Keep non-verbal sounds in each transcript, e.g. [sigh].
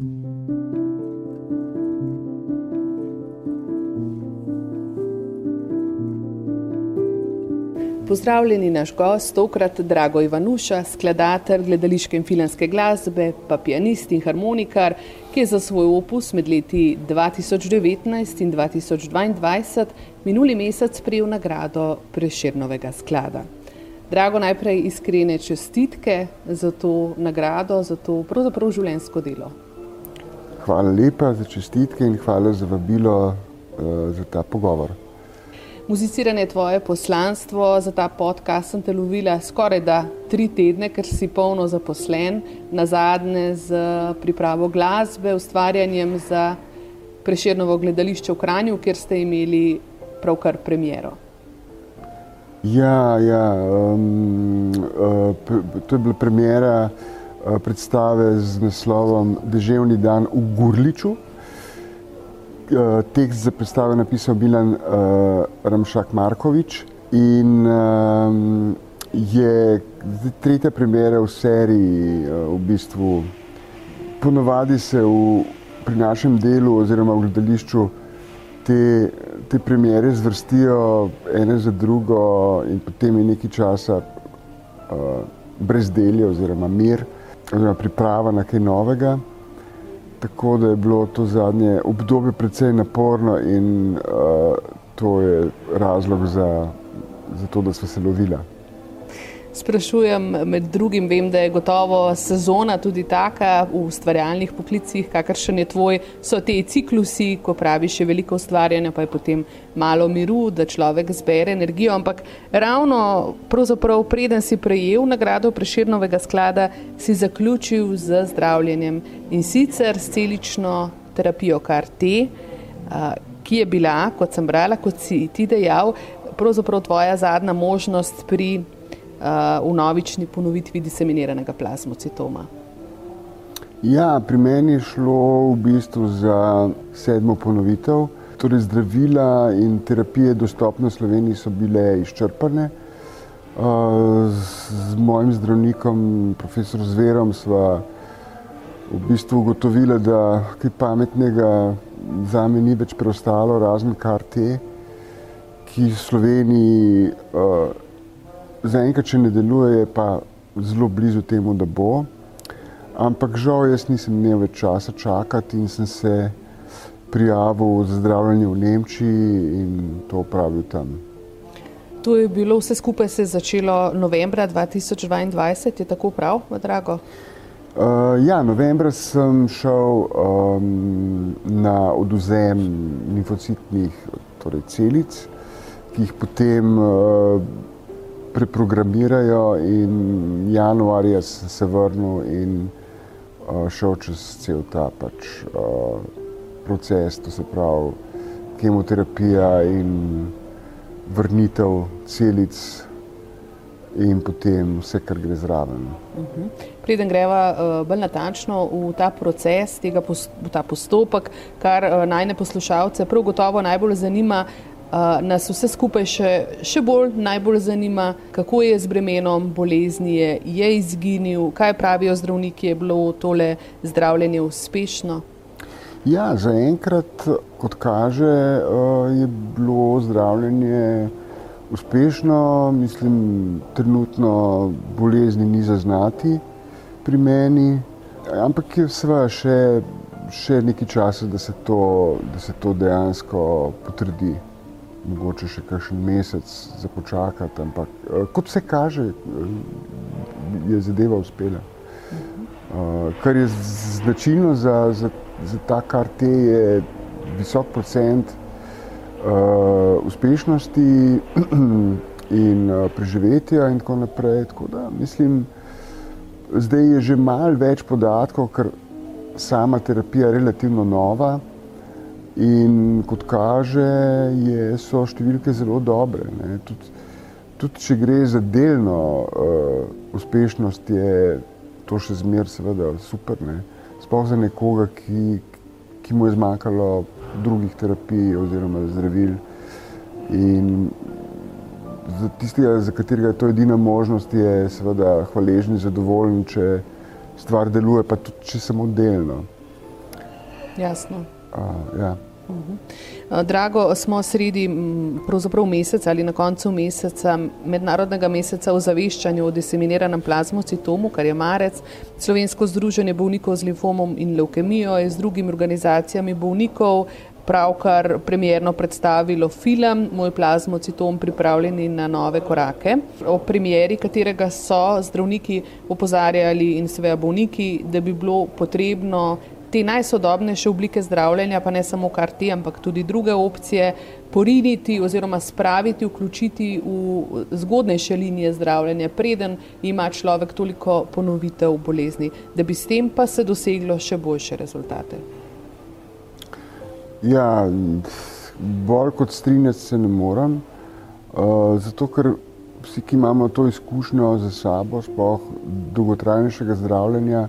Pozdravljeni naš gost, tokrat Drago Ivanuša, skladatelj gledališke in filmske glasbe, pa pianist in harmonikar, ki je za svoj opus med leti 2019 in 2022 minuli mesec prijel nagrado Preširnovega sklada. Drago, najprej iskrene čestitke za to nagrado, za to pravzaprav življenjsko delo. Hvala lepa za čestitke in hvala za vabilo uh, za ta pogovor. Muziciranje tvoje poslanstvo za ta podcast sem te lovila skoraj da tri tedne, ker si polno zaposlen, na zadnje z pripravo glasbe, ustvarjanjem za preširnovo gledališče v Kranju, kjer ste imeli pravkar premiero. Ja, ja um, uh, to je bila premjera uh, predstave z naslovom Deževni dan v Gurliču. Eh, tekst za predstavo napisal Milan uh, Ramšak Markovič in je tretja premjera v seriji uh, v bistvu. Ponovadi se v, pri našem delu oziroma v gledališču te, te premjere zvrstijo ene za drugo in potem je nekaj časa uh, brezdelje oziroma mir oziroma priprava na kaj novega. Tako da je bilo to zadnje obdobje precej naporno in uh, to je razlog za, za to, da smo se lovili. Sprašujem, med drugim, vem, da je gotovo sezona tudi taka v ustvarjalnih poklicih, kakršen je tvoj, so te ciklusi, ko praviš, je veliko ustvarjanja, pa je potem malo miru, da človek zbere energijo. Ampak ravno preden si prejel nagrado Preširnovega sklada, si zaključil z zdravljenjem in sicer s celično terapijo KRT, ki je bila, kot sem brala, kot si ti dejal, pravzaprav tvoja zadnja možnost pri v novični ponovitvi diseminiranega plazmocitoma? Ja, pri meni je šlo v bistvu za sedmo ponovitev. Torej, zdravila in terapije dostopne v Sloveniji so bile izčrpane. Z mojim zdravnikom, profesorom Zverom, smo v bistvu ugotovili, da kaj pametnega za me ni več preostalo, razen kar te, ki v Sloveniji zaenkrat, če ne deluje, je pa zelo blizu temu, da bo. Ampak žal, jaz nisem imel več časa čakati in sem se prijavil za zdravljenje v Nemčiji in to opravil tam. To je bilo vse skupaj se začelo novembra 2022, je tako prav, Drago? Uh, ja, novembra sem šel um, na oduzem limfocitnih torej celic, ki jih potem uh, preprogramirajo in januarja sem se vrnil in uh, šel čez cel ta pač, uh, proces, to se pravi kemoterapija in vrnitev celic in potem vse, kar gre zraven. Uh mhm. -huh. Preden greva uh, bolj natančno v ta proces, tega, v ta postopek, kar uh, najne poslušalce prav gotovo najbolj zanima, Uh, nas vse skupaj še, še bolj najbolj zanima, kako je z bremenom bolezni, je, je izginil, kaj pravijo zdravniki, je bilo tole zdravljenje uspešno. Ja, zaenkrat, kot kaže, je bilo zdravljenje uspešno. Mislim, trenutno bolezni ni zaznati pri meni, ampak je vse še, še nekaj časa, da se to, da se to dejansko potrdi mogoče še kakšen mesec za počakati, ampak uh, kot se kaže, je zadeva uspela. Uh, kar je značilno za, za, za ta KRT, je visok procent uh, uspešnosti [clears throat] in uh, preživetja, in tako naprej. Tako da, mislim, zdaj je že malo več podatkov, ker sama terapija je relativno nova. In kot kaže, je, so številke zelo dobre. Tudi, tudi če gre za delno uh, uspešnost, je to še zmeraj, seveda, super. Ne? Sploh za nekoga, ki, ki mu je zmanjkalo drugih terapij oziroma zdravil. In za tistega, za katerega je to edina možnost, je seveda hvaležni, zadovoljen, če stvar deluje, pa tudi če samo delno. Jasno. Uh, ja. Drago, smo sredi meseca ali na koncu meseca, mednarodnega meseca o zaveščanju o diseminiranem plazmocitomu, kar je marec. Slovensko združenje bolnikov z limfomom in leukemijo je z drugimi organizacijami bolnikov pravkar premjerno predstavilo film Moj plazmocitom pripravljeni na nove korake, o premjeri katerega so zdravniki opozarjali in seveda bolniki, da bi bilo potrebno te najsodobnejše oblike zdravljenja, pa ne samo kar te, ampak tudi druge opcije, poriniti oziroma spraviti, vključiti v zgodnejše linije zdravljenja, preden ima človek toliko ponovitev bolezni, da bi s tem pa se doseglo še boljše rezultate. Ja, bolj kot strinjati se ne morem, uh, zato ker vsi, ki imamo to izkušnjo za sabo, spoh dolgotrajnejšega zdravljenja,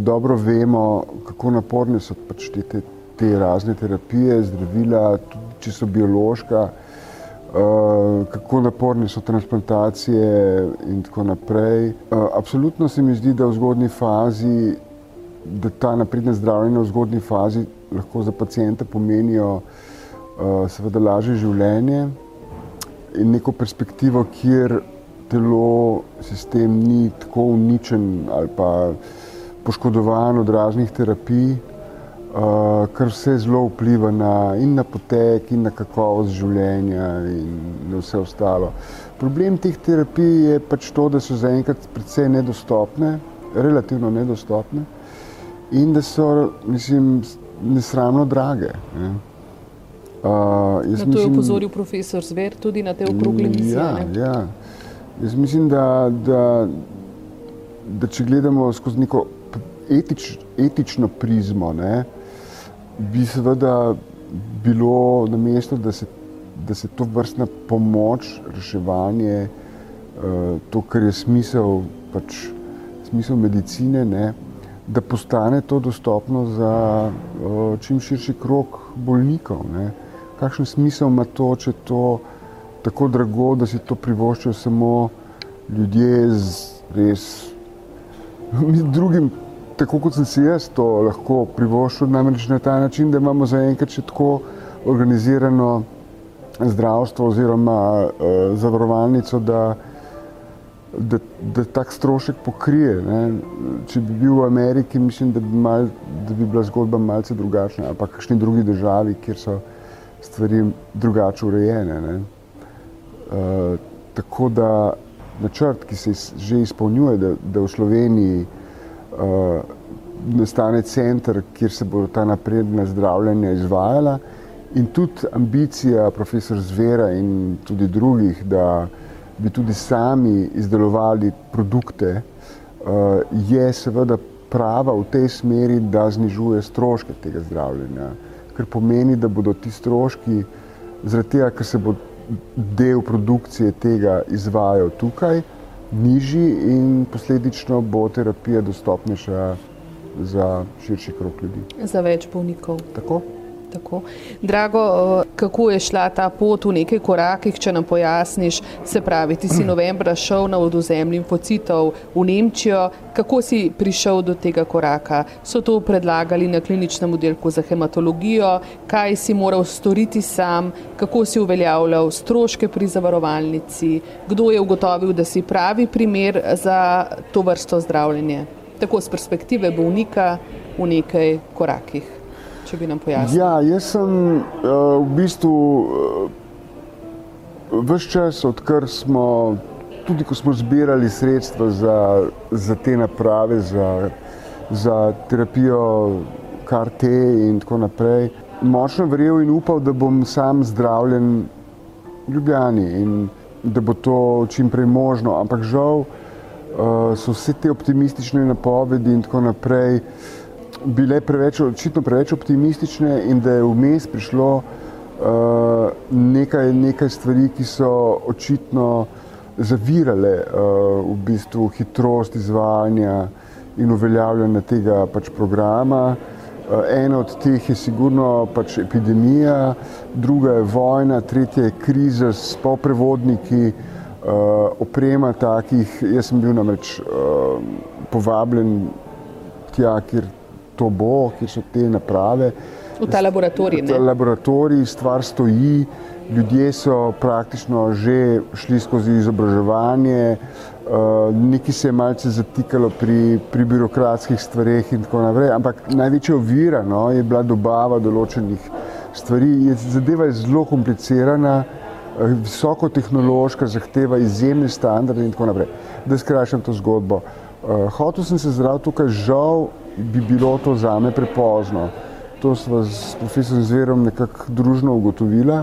dobro vemo, kako naporne so pač te, te, te razne terapije, zdravila, tudi če so biološka, uh, kako naporne so transplantacije in tako naprej. Uh, absolutno se mi zdi, da v zgodni fazi, da ta napredne zdravljenje v zgodni fazi lahko za pacijente pomenijo uh, seveda lažje življenje in neko perspektivo, kjer telo, sistem ni tako uničen ali pa poškodovan od raznih terapij, uh, kar vse zelo vpliva na, in na potek, in na kakovost življenja in na vse ostalo. Problem teh terapij je pač to, da so zaenkrat precej nedostopne, relativno nedostopne in da so, mislim, nesramno drage. Ne. Uh, na to mislim, je upozoril profesor Zver tudi na te okrogle misije. Ja, ja. Jaz mislim, da, da, da če gledamo skozi neko etič, etično prizmo, ne, bi seveda bilo na mestu, da se, da se to vrstna pomoč, reševanje, uh, to, kar je smisel, pač, smisel medicine, ne, da postane to dostopno za uh, čim širši krok bolnikov. Ne. Kakšen smisel ima to, če je to tako drago, da si to privoščijo samo ljudje z res [laughs] drugim, tako kot sem si jaz to lahko privoščil, namreč na ta način, da imamo zaenkrat še tako organizirano zdravstvo oziroma uh, zavarovalnico, da da, da tak strošek pokrije. Ne. Če bi bil v Ameriki, mislim, da bi, mal, da bi bila zgodba malce drugačna, ali pa kakšni drugi državi, kjer so stvari drugače urejene. Uh, tako da načrt, ki se že izpolnjuje, da, da v Sloveniji nastane center, kjer se bo ta napredna zdravljenja izvajala, in tudi ambicija profesor Zvera in tudi drugih, da bi tudi sami izdelovali produkte, eh, je seveda prava v tej smeri, da znižuje stroške tega zdravljenja. Ker pomeni, da bodo ti stroški, zaradi tega, ker se bo del produkcije tega izvajal tukaj, nižji in posledično bo terapija dostopnejša za širši krok ljudi. Za več bolnikov. Tako. Tako. Drago, kako je šla ta pot v nekaj korakih, če nam pojasniš? Se pravi, ti si [clears throat] novembra šel na oduzem limfocitov v Nemčijo. Kako si prišel do tega koraka? So to predlagali na kliničnem oddelku za hematologijo? Kaj si moral storiti sam? Kako si uveljavljal stroške pri zavarovalnici? Kdo je ugotovil, da si pravi primer za to vrsto zdravljenja? Tako z perspektive bolnika v nekaj korakih če bi nam pojasnil. Ja, jaz sem uh, v bistvu uh, eh, vse čas, odkar smo, tudi ko smo zbirali sredstva za, za te naprave, za, za terapijo KRT in tako naprej, močno verjel in upal, da bom sam zdravljen v Ljubljani in da bo to čim prej možno. Ampak žal uh, so vse te optimistične napovedi in tako naprej bile preveč, očitno preveč optimistične in da je vmes prišlo uh, nekaj, nekaj stvari, ki so očitno zavirale uh, v bistvu hitrost izvajanja in uveljavljanja tega pač programa. Uh, ena od teh je sigurno pač epidemija, druga je vojna, tretja je kriza s poprevodniki, uh, oprema takih. Jaz sem bil namreč uh, povabljen tja, kjer to bo, kje so te naprave. V ta laboratorij. V ta laboratorij stvar stoji, ljudje so praktično že šli skozi izobraževanje, uh, nekaj se je malce zatikalo pri, pri birokratskih stvareh in tako naprej, ampak največja ovira no, je bila dobava določenih stvari. Je, zadeva je zelo komplicirana, uh, visoko tehnološka, zahteva izjemne standarde in tako naprej. Da skrajšam to zgodbo. Uh, hotel sem se zdraviti tukaj, žal bi bilo to zame prepozno. To smo s profesorjem Zverom nekako družno ugotovili.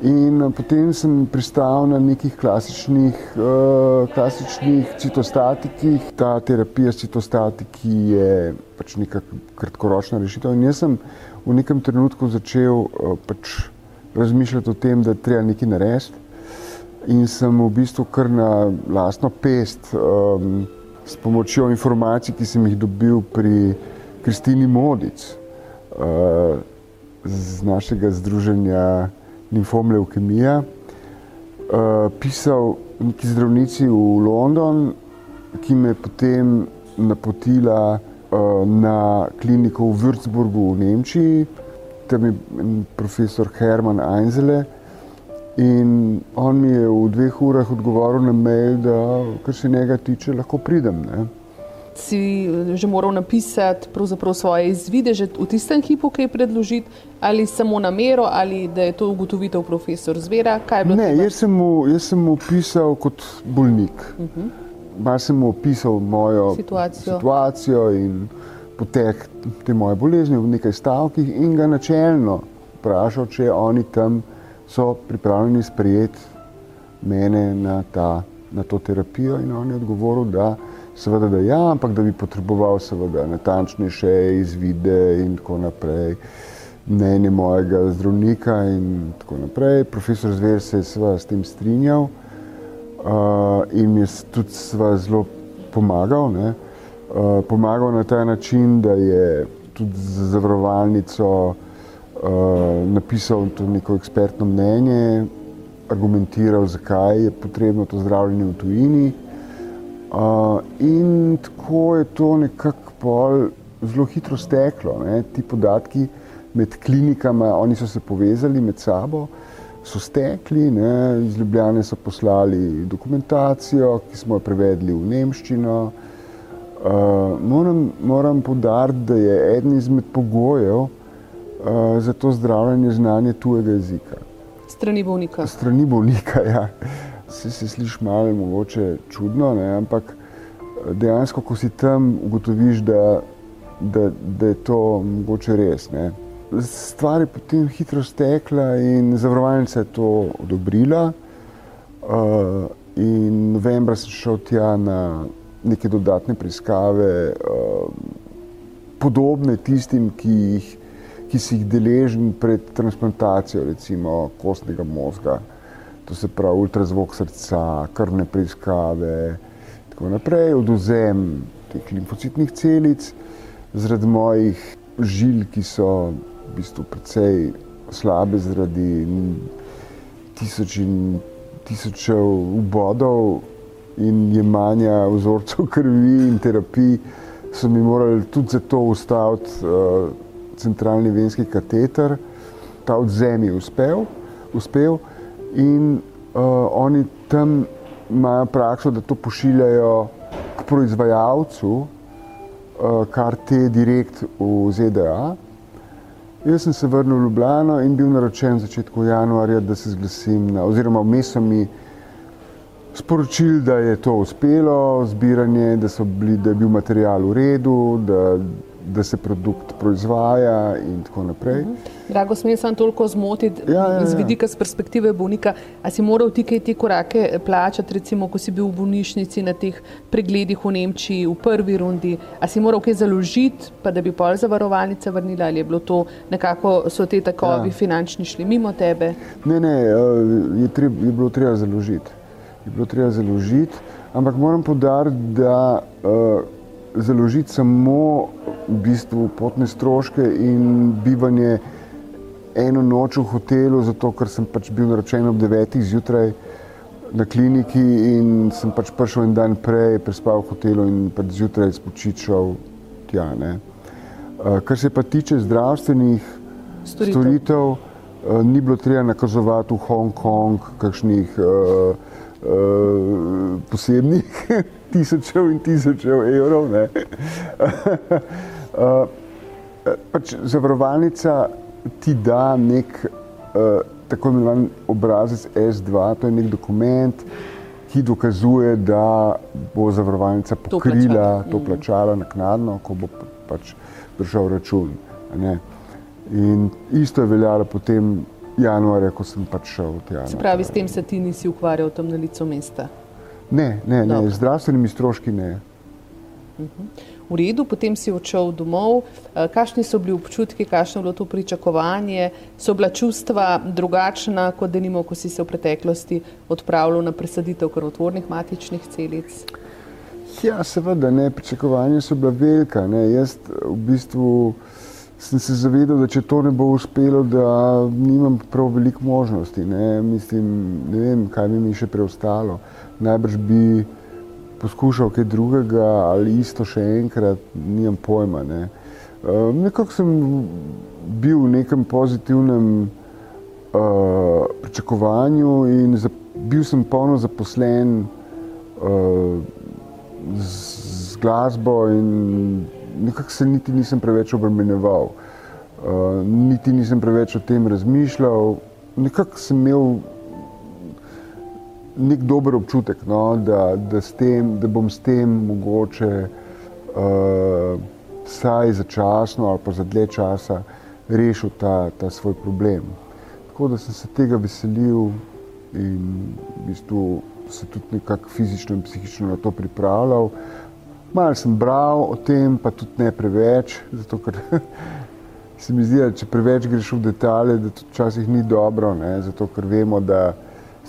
In eh, potem sem pristal na nekih klasičnih, uh, klasičnih citostatikih. Ta terapija s citostatiki je pač neka kratkoročna rešitev. In jaz sem v nekem trenutku začel uh, pač razmišljati o tem, da treba nekaj narediti. In sem v bistvu kar na lastno pest, um, s pomočjo informacij, ki sem jih dobil pri Kristini Modic uh, z našega združenja limfom leukemija, uh, pisal neki zdravnici v London, ki me potem napotila uh, na kliniko v Würzburgu v Nemčiji, tam je profesor Herman Einzele. In on mi je v dveh urah odgovoril na mail, da kar se njega tiče, lahko pridem. Ne si že moral napisati svoje izvide že v tistem hipu, ki je predložiti, ali samo namero, ali da je to ugotovitev profesor Zvera? Ne, jaz sem, mu, jaz sem mu pisal kot bolnik. Uh -huh. Mal sem mu opisal mojo situacijo, situacijo in potek te moje bolezni v nekaj stavkih in ga načelno vprašal, če oni tam so pripravljeni sprejeti mene na, ta, na to terapijo in on je odgovoril, da Seveda, da ja, ampak da bi potreboval seveda natančnejše izvide in tako naprej, mnenje mojega zdravnika in tako naprej. Profesor Zver se je seveda s tem strinjal uh, in mi je tudi zelo pomagal. Ne? Uh, pomagal na ta način, da je tudi za zavarovalnico napisal to neko ekspertno mnenje, argumentiral, zakaj je potrebno to zdravljenje v tujini. Uh, in tako je to nekako zelo hitro steklo. Ne? Ti podatki med klinikami, oni so se povezali med sabo, so stekli, ne? iz Ljubljana so poslali dokumentacijo, ki smo jo prevedli v Nemščino. Uh, moram moram podariti, da je eden izmed pogojev za to zdravljenje znanje tujega jezika. Strani bolnika. Strani bolnika, [laughs] ja se, se sliši malo mogoče čudno, ne? ampak dejansko, ko si tam, ugotoviš, da, da, da je to mogoče res. Ne? Stvar je potem hitro stekla in zavarovalnica je to odobrila. Uh, in novembra sem šel tja na neke dodatne preiskave, uh, podobne tistim, ki, jih, ki si jih deležen pred transplantacijo, recimo kostnega možga to se pravi ultrazvok srca, krvne preiskave in tako naprej, oduzem teh limfocitnih celic zaradi mojih žil, ki so v bistvu precej slabe zaradi tisoč in tisočev ubodov in jemanja vzorcev [laughs] krvi in terapij, so mi morali tudi za to ustaviti uh, centralni venski kateter. Ta odzem je uspel, uspel in uh, oni tam imajo prakso, da to pošiljajo k proizvajalcu, uh, kar te direkt v ZDA. Jaz sem se vrnil v Ljubljano in bil naročen v začetku januarja, da se zglasim, na, oziroma vmes so mi sporočili, da je to uspelo, zbiranje, da, bili, da je bil material v redu, da, da se produkt proizvaja in tako naprej. Mhm. Drago, smem samo toliko zmotiti ja, ja, ja. iz vidika z perspektive bolnika. A si moral ti kaj te korake plačati, recimo, ko si bil v bolnišnici na teh pregledih v Nemčiji v prvi rundi? A si moral kaj založiti, pa da bi pol zavarovalnica vrnila ali je bilo to nekako, so te takovi ja. finančni šli mimo tebe? Ne, ne, eh, je, treb, je bilo treba založiti. Je bilo treba založiti, ampak moram podariti, da uh, založiti samo v bistvu potne stroške in bivanje eno noč v hotelu, zato ker sem pač bil naročen ob 9. zjutraj na kliniki in sem pač prišel en dan prej, prespal v hotelu in pač zjutraj spočičal tja. Ne. Kar se pa tiče zdravstvenih storitev, storitev ni bilo treba nakazovati v Hongkong kakšnih uh, uh, posebnih [laughs] tisočev in tisočev evrov. [laughs] uh, pač zavarovalnica ti da nek uh, tako imenovan obrazec S2, to je nek dokument, ki dokazuje, da bo zavarovalnica pokrila to, to plačala naknadno, ko bo pač prišel račun. In isto je veljalo potem januarja, ko sem pač šel v Tjana. Se pravi, s tem se ti nisi ukvarjal tam na licu mesta? Ne, ne, ne. zdravstvenimi stroški ne. Uh mhm. -huh v redu, potem si odšel domov. Eh, kakšni so bili občutki, kakšno je bilo to pričakovanje, so bila čustva drugačna, kot denimo, ko si se v preteklosti odpravljal na presaditev krvotvornih matičnih celic? Ja, seveda, ne, pričakovanja so bila velika. Ne. Jaz v bistvu sem se zavedal, da če to ne bo uspelo, da nimam prav veliko možnosti. Ne. Mislim, ne vem, kaj bi mi še preostalo. Najbrž bi poskušal kaj drugega ali isto še enkrat, nimam pojma. Ne. Uh, nekako sem bil v nekem pozitivnem uh, pričakovanju in za, bil sem polno zaposlen uh, z, z glasbo in nekako se niti nisem preveč obremenjeval, uh, niti nisem preveč o tem razmišljal. Nekako sem imel nek dober občutek, no, da, da, tem, da bom s tem mogoče uh, vsaj začasno ali pa za dlje časa rešil ta, ta svoj problem. Tako da sem se tega veselil in v bistvu se tudi nekako fizično in psihično na to pripravljal. Malo sem bral o tem, pa tudi ne preveč, zato ker [laughs] se mi zdi, da če preveč greš v detalje, da to včasih ni dobro, ne? zato ker vemo, da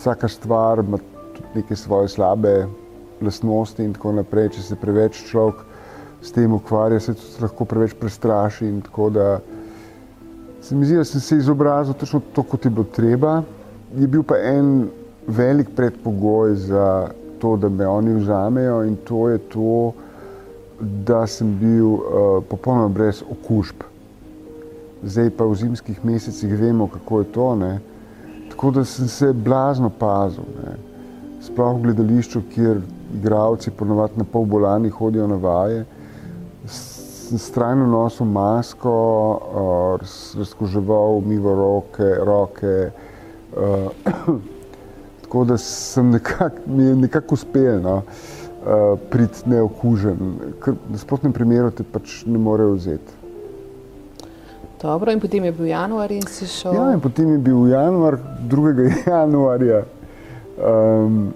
vsaka stvar ima tudi neke svoje slabe lastnosti in tako naprej. Če se preveč človek s tem ukvarja, se tudi lahko preveč prestraši. Tako da se mi zdi, da sem se izobrazil točno to, kot je bilo treba. Je bil pa en velik predpogoj za to, da me oni vzamejo in to je to, da sem bil uh, popolnoma brez okužb. Zdaj pa v zimskih mesecih vemo, kako je to. Ne? Tako da sem se blazno pazil. Ne. Sploh v gledališču, kjer igravci ponovadi na pol bolani hodijo na vaje, sem strajno nosil masko, uh, razkoževal, umival roke, roke. Uh, [clears throat] tako da sem nekako, mi je nekako uspel no, uh, priti neokužen, ker v nasprotnem primeru te pač ne morejo vzeti. Dobro, in potem je bil januar in si šel. Ja, in potem je bil januar, 2. [laughs] januarja. Um,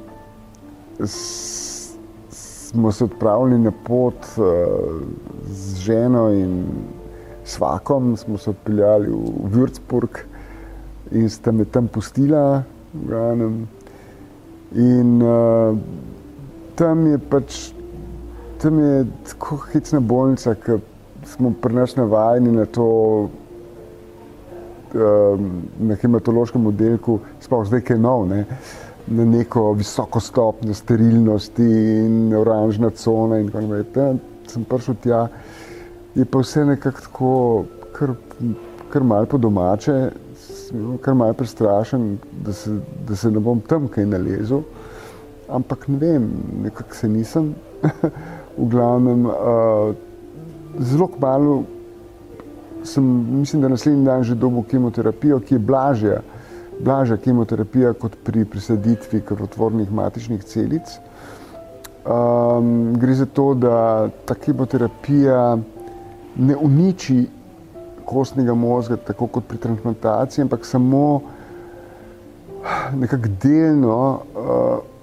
s, smo se odpravili na pot uh, z ženo in svakom, smo se odpeljali v Würzburg in sta me tam pustila. In uh, tam je pač, tam je tako hecna bolnica, ki smo pri nas navajeni na to, um, na hematološkem oddelku, sploh zdaj, ki je nov, ne, na neko visoko stopnjo sterilnosti in oranžna cona. In tako naprej. Tam sem prišel tja, je pa vse nekako tako, kar, kar malo po domače, kar malo prestrašen, da se, da se ne bom tam kaj nalezel. Ampak ne vem, nekako se nisem. [laughs] v glavnem, uh, zelo malo sem, mislim, da naslednji dan že dobil kemoterapijo, ki je blažja, blažja kemoterapija kot pri presaditvi krvotvornih matičnih celic. Um, gre za to, da ta kemoterapija ne uniči kostnega možga, tako kot pri transplantaciji, ampak samo nekako delno uh,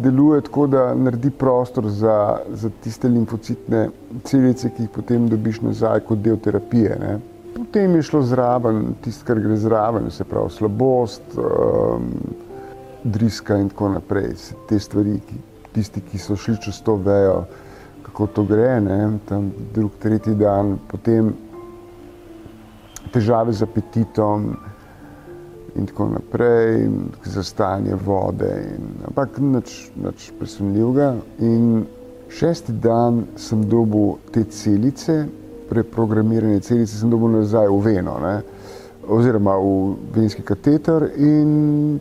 deluje tako, da naredi prostor za, za tiste limfocitne celice, ki jih potem dobiš nazaj kot del terapije. Ne. Potem je šlo zraven tisto, kar gre zraven, se pravi slabost, um, driska in tako naprej. Te stvari, ki, tisti, ki so šli čez to, vejo, kako to gre. Ne. Tam drug, tretji dan, potem težave z apetitom in tako naprej, za stanje vode. In, ampak nič, nič presunljivega. In šesti dan sem dobil te celice, preprogramiranje celice, sem dobil nazaj v veno, ne? oziroma v venski kateter in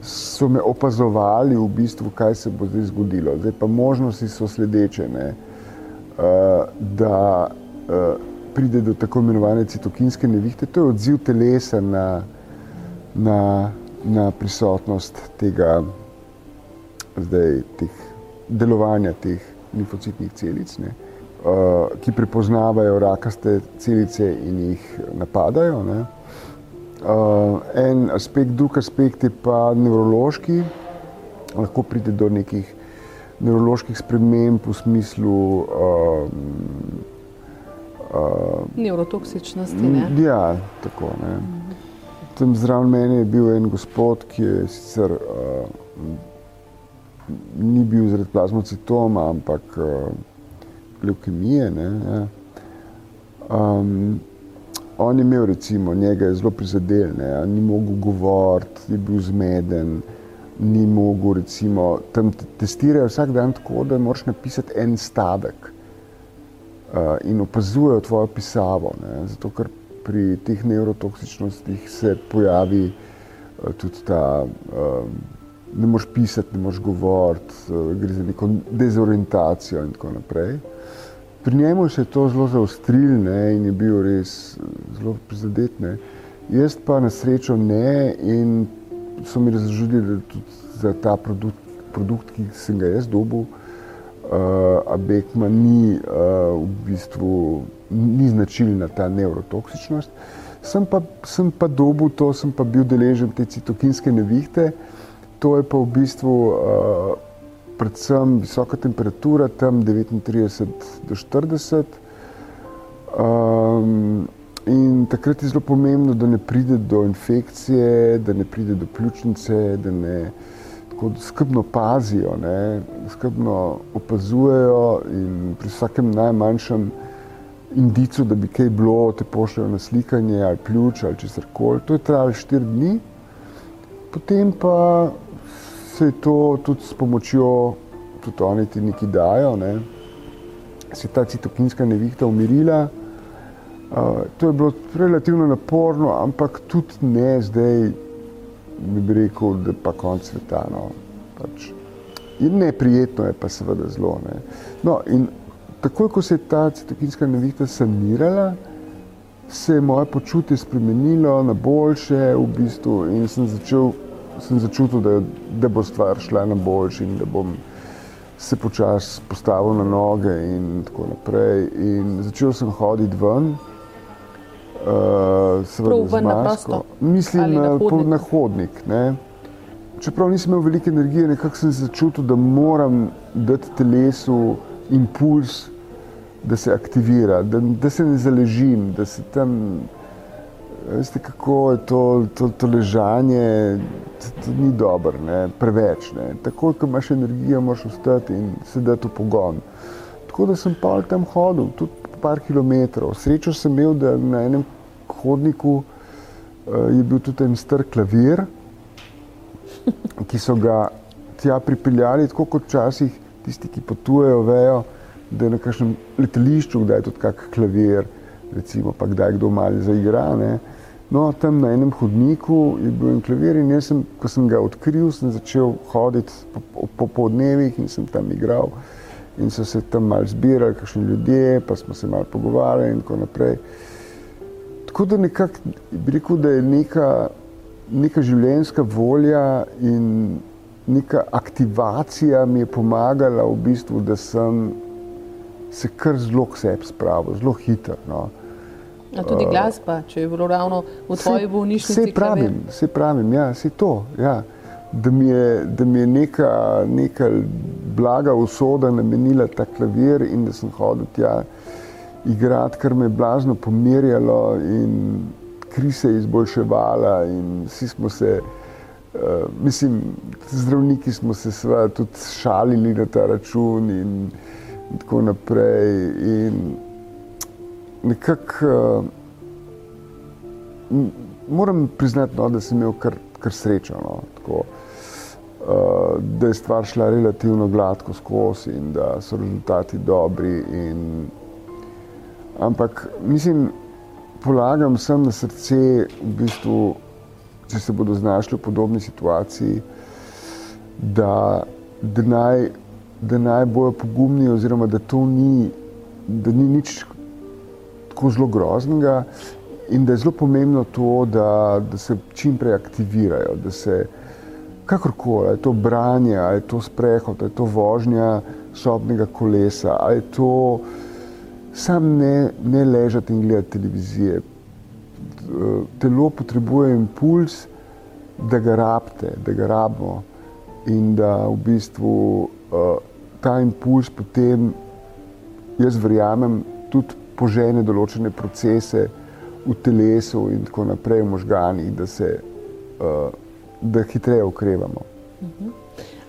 so me opazovali v bistvu, kaj se bo zdaj zgodilo. Zdaj pa možnosti so sledeče, ne? Uh, da uh, pride do tako imenovane citokinske nevihte, to je odziv telesa na, na, na prisotnost tega, zdaj, teh, delovanja teh limfocitnih celic, ne, uh, ki prepoznavajo rakaste celice in jih napadajo. Ne. Uh, en aspekt, drug aspekt je pa nevrološki, lahko pride do nekih nevroloških sprememb v smislu uh, Uh, Neurotoksičnosti. Ne? Ja, tako. Ne. Tam zraven mene je bil en gospod, ki je sicer uh, ni bil zaradi plazmocitoma, ampak uh, leukemije. Ne, ja. um, on je imel, recimo, njega je zelo prizadel, ne, ni mogel govoriti, je bil zmeden. Ni mogel, recimo, tam testirajo vsak dan tako, da moraš napisati en stavek. Eh, in opazujejo tvojo pisavo. Ne? Zato, ker pri teh neurotoksičnostih se pojavi uh, tudi ta, uh, ne moš pisati, ne moš govoriti, uh, gre za neko dezorientacijo in tako naprej. Pri njemu se je to zelo zaostrilo in je bil res zelo prizadet. Ne? Jaz pa na srečo ne in so mi razložili, da tudi za ta produkt, produkt ki sem ga jaz dobil, uh, Abekma ni uh, v bistvu ni značilna ta neurotoksičnost. Sem pa, sem pa dobil to, sem pa bil deležen te citokinske nevihte. To je pa v bistvu uh, predvsem visoka temperatura, tam 39 do 40. Um, in takrat je zelo pomembno, da ne pride do infekcije, da ne pride do pljučnice, da ne tako skrbno pazijo, ne, skrbno opazujejo in pri vsakem najmanjšem indicu, da bi kaj bilo, te pošljajo na slikanje ali pljuč ali česar koli. To je trajalo štiri dni, potem pa se je to tudi s pomočjo, tudi oni ti neki dajo, ne, se je ta citokinska nevihta umirila. Uh, to je bilo relativno naporno, ampak tudi ne zdaj bi, rekel, da pa konc sveta. No, pač. In neprijetno je pa seveda zelo. Ne. No, in takoj, ko se je ta citokinska nevihta sanirala, se je moje počutje spremenilo na boljše v bistvu in sem začel, sem začutil, da, da bo stvar šla na boljši in da bom se počasi postavil na noge in tako naprej. In začel sem hoditi ven, uh, seveda z masko. Mislim na hodnik. Na hodnik Čeprav nisem imel veliko energije, nekako sem začutil, da moram dati telesu impuls, da se aktivira, da, da se ne zaležim, da se tam. Veste, kako je to, to, to ležanje, to, to ni dobro, ne? preveč. Ne? Tako, ko imaš energijo, moraš ostati in se da to pogon. Tako da sem pa tam hodil, tudi par kilometrov. Srečo sem imel, da na enem hodniku uh, je bil tudi en star klavir, ki so ga tja pripeljali, tako kot včasih tisti, ki potujejo, vejo, da je na kakšnem letališču, kdaj je tudi kak klavir, recimo, pa kdaj kdo malo zaigra. Ne. No, tam na enem hodniku je bil en klavir in jaz, sem, ko sem ga odkril, sem začel hoditi po, po podnevih in sem tam igral in so se tam malo zbirali, kakšni ljudje, pa smo se malo pogovarjali in tako naprej. Tako da nekako bi rekel, da je neka, neka življenjska volja in neka aktivacija mi je pomagala v bistvu, da sem se kar zelo k sebi spravil, zelo hitro. No. A tudi glasba, če je bilo ravno v tvoji bolnišnici. Vse pravim, vse pravim, ja, vse to. Ja da mi je, da mi je neka, neka blaga usoda namenila ta klavir in da sem hodil tja igrati, kar me je blazno pomirjalo in kri se je izboljševala in vsi smo se, mislim, zdravniki smo se seveda tudi šalili na ta račun in tako naprej in nekako uh, moram priznati, no, da sem imel kar, kar srečo. No, tako, uh, da je stvar šla relativno gladko skozi in da so rezultati dobri. In, Ampak mislim, polagam sem na srce, v bistvu, če se bodo znašli v podobni situaciji, da, da, naj, da naj bojo pogumni, oziroma da to ni, da ni nič tako zelo groznega, in da je zelo pomembno to, da, da se čim prej aktivirajo, da se kakorkoli, je to branje, je to sprehod, je to vožnja sobnega kolesa, je to sam ne, ne ležati in gledati televizije. Telo potrebuje impuls, da ga rabite, da ga rabimo in da v bistvu uh, ta impuls potem, jaz verjamem, tudi požene določene procese v telesu in tako naprej, v možganih, da se uh, da hitreje ukrevamo. Uh -huh.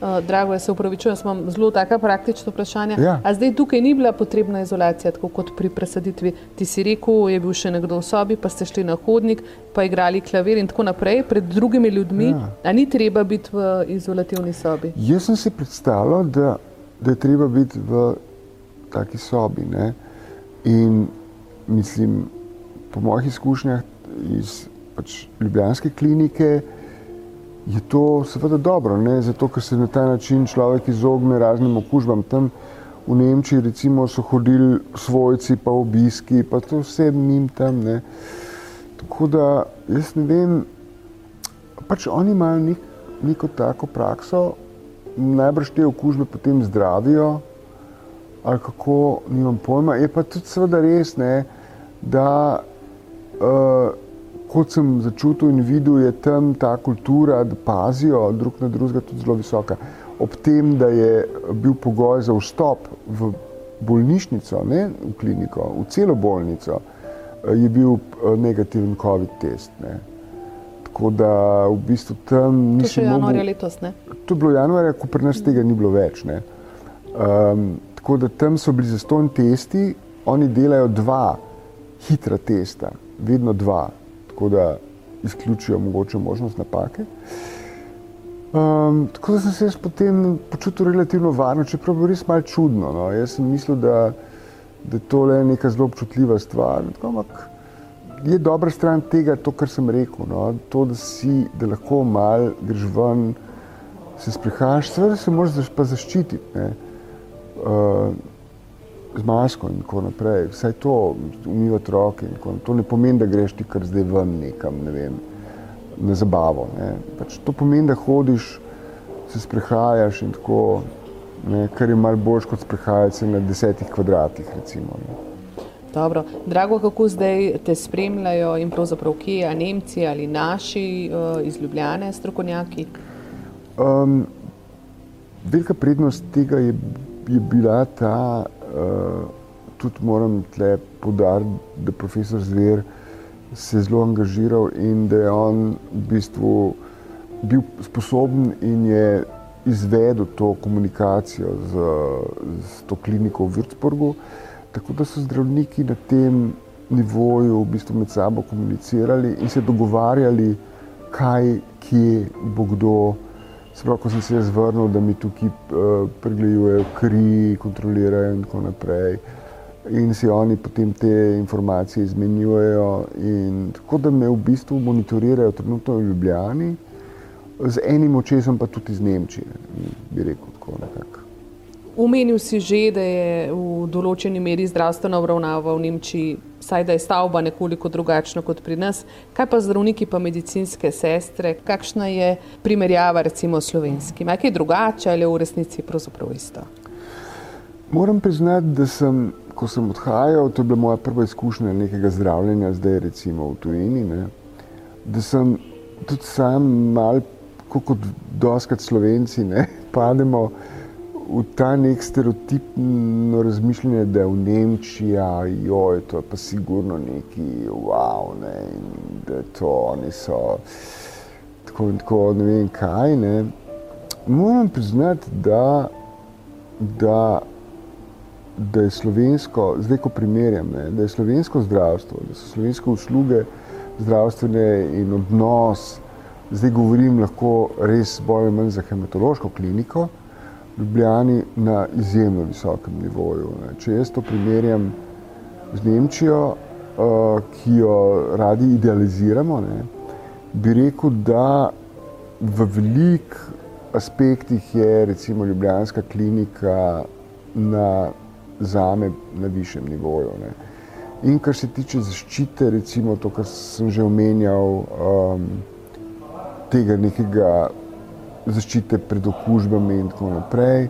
Uh, drago, jaz se upravičujem, imam zelo taka praktična vprašanja. Ja. A zdaj tukaj ni bila potrebna izolacija, tako kot pri presaditvi. Ti si rekel, je bil še nekdo v sobi, pa ste šli na hodnik, pa igrali klavir in tako naprej pred drugimi ljudmi. Ja. A ni treba biti v izolativni sobi? Jaz sem si predstavljal, da, da je treba biti v taki sobi. Ne? In mislim, po mojih izkušnjah iz pač, Ljubljanske klinike je to seveda dobro, ne? zato ker se na ta način človek izogne raznim okužbam. Tam v Nemčiji recimo, so hodili svojci, pa obiski, pa to vse njim tam. Ne? Tako da jaz ne vem, pač oni imajo nek, neko tako prakso, najbrž te okužbe potem zdravijo, ali kako, nimam pojma. Je pa tudi seveda res, ne, da uh, kot sem začutil in videl, je tam ta kultura, da pazijo drug na drugega, tudi zelo visoka. Ob tem, da je bil pogoj za vstop v bolnišnico, ne v kliniko, v celo bolnico, je bil eh, negativen COVID test. Ne. Tako da v bistvu tam nisem. To je januarja letos, ne? To je bilo januarja, ko pri nas tega ni bilo več. Um, tako da tam so bili zastonj testi, oni delajo dva hitra testa, vedno dva tako da izključijo mogoče možnost napake. Um, tako da sem se jaz potem počutil relativno varno, čeprav je bilo res malo čudno. No. Jaz sem mislil, da, da je to le neka zelo občutljiva stvar. Ampak je dobra stran tega, to, kar sem rekel. No. To, da si, da lahko mal greš ven, se sprehajaš, seveda se moraš pa zaščititi. Uh, z masko in tako naprej. Vsaj to umivati roke. To ne pomeni, da greš ti kar zdaj ven nekam, ne vem, na zabavo. Pač to pomeni, da hodiš, se sprehajaš in tako, ne? kar je malo boljš kot sprehajati se na desetih kvadratih. Recimo, Dobro. Drago, kako zdaj te spremljajo in pravzaprav kje, a Nemci ali naši uh, izljubljene strokovnjaki? Um, velika prednost tega je, je bila ta, tudi moram tle podariti, da je profesor Zver se zelo angažiral in da je on v bistvu bil sposoben in je izvedel to komunikacijo z, z to kliniko v Würzburgu, tako da so zdravniki na tem nivoju v bistvu med sabo komunicirali in se dogovarjali, kaj, kje bo kdo. Sprav, ko sem se jaz vrnil, da mi tukaj uh, pregledujejo kri, kontrolirajo in tako naprej. In si oni potem te informacije izmenjujejo, in tako da me v bistvu monitorirajo trenutno v Ljubljani, z enim očesom pa tudi iz Nemčije, bi rekel tako nekako. Umenil si že, da je v določeni meri zdravstvena obravnava v Nemčiji, saj da je stavba nekoliko drugačna kot pri nas. Kaj pa zdravniki, pa medicinske sestre, kakšna je primerjava recimo s slovenskimi? Je kaj drugače ali je v resnici pravzaprav isto? Moram priznati, da sem, ko sem odhajal, to je bila moja prva izkušnja nekega zdravljenja, zdaj recimo v tujini, ne, da sem tudi sam mal, kot doskrat slovenci, ne, pademo v ta nek stereotipno razmišljanje, da je v Nemčiji, to je pa sigurno neki wow, ne, in da to oni so tako in tako, ne vem kaj. Ne. Moram priznati, da, da, da je slovensko, zdaj ko primerjam, ne, da je slovensko zdravstvo, da so slovenske usluge zdravstvene in odnos, zdaj govorim lahko res bolj ali manj za hematološko kliniko, Ljubljani na izjemno visokem nivoju. Ne. Če jaz to primerjam z Nemčijo, uh, ki jo radi idealiziramo, ne, bi rekel, da v velik aspektih je recimo Ljubljanska klinika na zame na višjem nivoju. Ne. In kar se tiče zaščite, recimo to, kar sem že omenjal, um, tega nekega zaščite pred okužbami in tako naprej.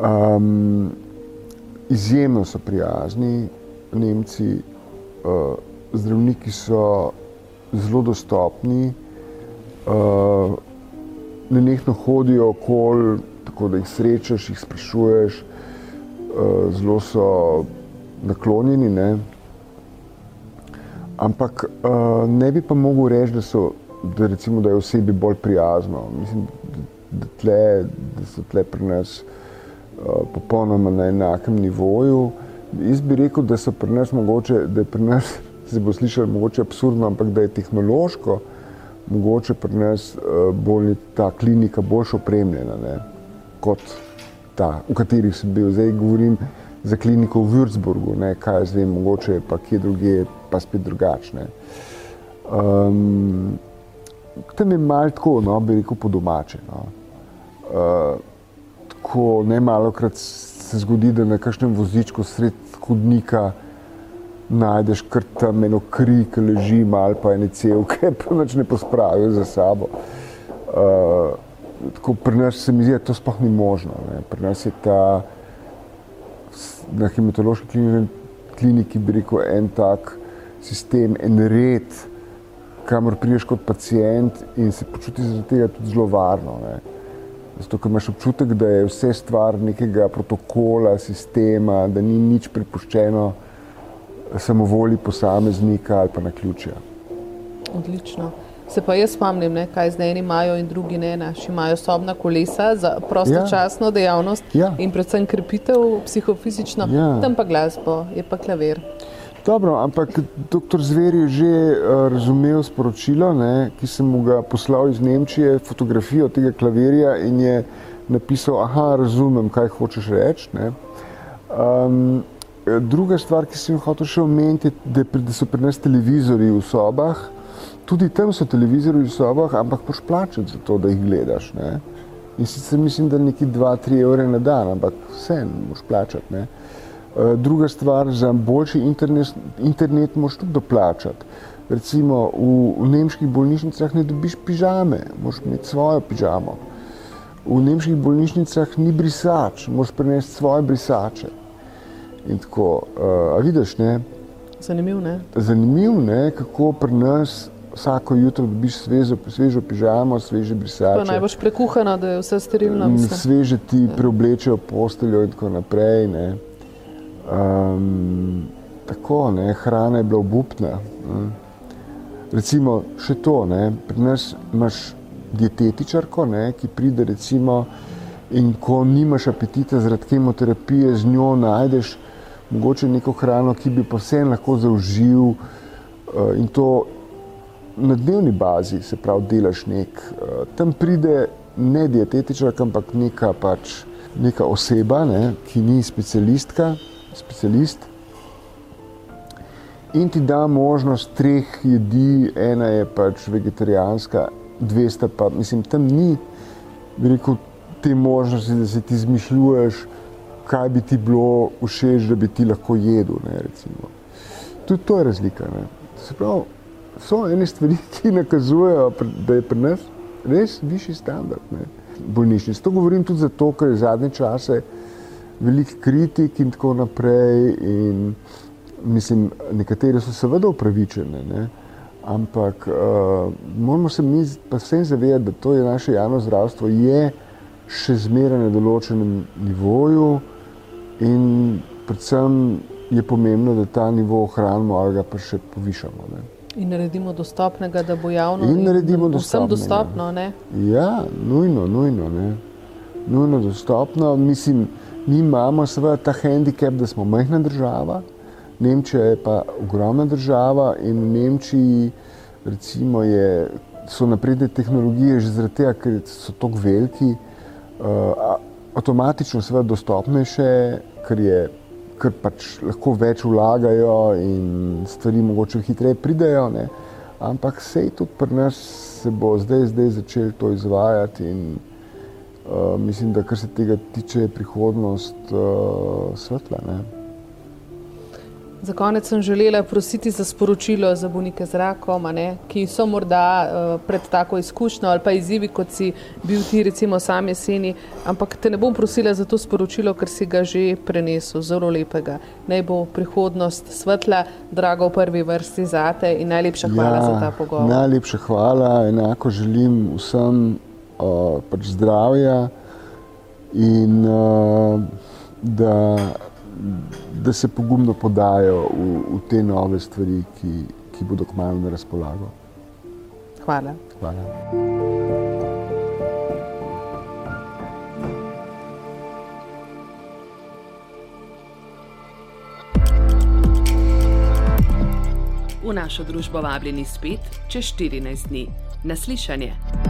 Um, izjemno so prijazni Nemci, uh, zdravniki so zelo dostopni, uh, nenehno hodijo okoli, tako da jih srečaš, jih sprašuješ, uh, zelo so naklonjeni. Ne? Ampak uh, ne bi pa mogel reči, da, so, da, recimo, da je osebi bolj prijazno. Mislim, da, tle, da so tle pri nas uh, popolnoma na enakem nivoju. Jaz bi rekel, da so pri nas mogoče, da je pri nas, [laughs] se bo slišalo mogoče absurdno, ampak da je tehnološko mogoče pri nas uh, bolj ta klinika boljš opremljena ne, kot ta, v kateri sem bil. Zdaj govorim za kliniko v Würzburgu, ne, kaj jaz vem, mogoče pa kje druge, pa spet drugačne. Um, tam je malo tako, no, bi rekel, po domače. No. Uh, tako ne malo krat se zgodi, da na kakšnem vozičku sred hodnika najdeš kar tam eno kri, ki leži, malo pa ene celke, [laughs] pa nič ne pospravijo za sabo. Uh, tako pri nas se mi zdi, da to sploh ni možno. Ne. Pri nas je ta na hematološki kliniki, bi rekel, en tak sistem, en red, kamor priješ kot pacijent in se počutiš zaradi tega tudi zelo varno. Ne. Zato, ker imaš občutek, da je vse stvar nekega protokola, sistema, da ni nič pripuščeno samovolji posameznika ali pa na ključja. Odlično. Se pa jaz spomnim, ne, kaj zdaj eni imajo in drugi ne. Naši imajo sobna kolesa za prostočasno ja. dejavnost ja. in predvsem krepitev psihofizično, ja. tam pa glasbo, je pa klavir. Dobro, ampak dr. Zver je že uh, razumel sporočilo, ne, ki sem mu ga poslal iz Nemčije, fotografijo tega klavirja in je napisal, aha, razumem, kaj hočeš reči. Um, druga stvar, ki sem hotel še omeniti, je, da, so pri nas televizori v sobah. Tudi tam so televizori v sobah, ampak moš plačati za to, da jih gledaš. Ne? In sicer mislim, da neki 2-3 evre na dan, ampak vse moš plačati. Ne? Eh, druga stvar, za boljši internet, internet moš tudi doplačati. Recimo v, v nemških bolnišnicah ne dobiš pižame, moš imeti svojo pižamo. V nemških bolnišnicah ni brisač, moš prenesti svoje brisače. In tako, uh, a vidiš, ne? Zanimiv, ne? Zanimiv, ne, kako pri nas vsako jutro dobiš svežo, svežo pižamo, sveže brisače. Pa najbolj prekuhano, da je vse sterilno. Mislim. Sveže ti ja. preoblečejo posteljo in tako naprej, ne. Um, tako, ne, hrana je bila obupna. Ne. Recimo še to, ne, pri nas imaš dietetičarko, ne, ki pride recimo in ko nimaš apetita zaradi kemoterapije, z njo najdeš mogoče neko hrano, ki bi vse lahko zaužil uh, in to na dnevni bazi, se pravi, delaš nek. Uh, tam pride ne dietetičar, ampak neka, pač, neka oseba, ne, ki ni specialistka, specialist. In ti da možnost treh jedi, ena je pač vegetarijanska, dve sta pa, mislim, tam ni, bi rekel, te možnosti, da se ti zmišljuješ, kaj bi ti bilo všeč, da bi ti lahko jedel. Ne, Tudi to je razlika. Pravi, so ene stvari, [laughs] ki nakazujejo, da je pri nas res višji standard bolnišnic. To govorim tudi zato, ker je zadnje čase veliko kritik in tako naprej. In mislim, nekatere so seveda upravičene. Ne? Ampak uh, moramo se mi pa vsem zavedati, da to je naše javno zdravstvo, je še zmeraj na določenem nivoju, In predvsem je pomembno, da ta nivo ohranimo ali ga pa še povišamo. Ne. In naredimo dostopnega, da bo javno in in vsem dostopno. Ne? Ja, nujno, nujno. Ne. Nujno dostopno. Mislim, mi imamo seveda ta handicap, da smo majhna država, Nemčija je pa ogromna država in v Nemčiji recimo je, so napredne tehnologije že zaradi tega, ker so tako veliki, uh, avtomatično seveda dostopnejše, ker je ker pač lahko več vlagajo in stvari mogoče hitreje pridejo. Ne. Ampak sej tudi pri nas se bo zdaj, zdaj začel to izvajati in uh, mislim, da kar se tega tiče, je prihodnost uh, svetla. Ne. Za konec sem želela prositi za sporočilo za bolnike z rakom, ne, ki so morda uh, pred tako izkušnjo ali pa izzivi, kot si bil ti, recimo, sam jeseni. Ampak te ne bom prosila za to sporočilo, ker si ga že prenesel, zelo lepega. Naj bo prihodnost svetla, drago v prvi vrsti za te in najlepša hvala ja, za ta pogovor. Najlepša hvala, enako želim vsem uh, pač zdravja in uh, da da se pogumno podajo v, v te nove stvari, ki, ki bodo kmalo na razpolago. Hvala. Hvala. V našo družbo vabljeni spet čez 14 dni. Naslišanje.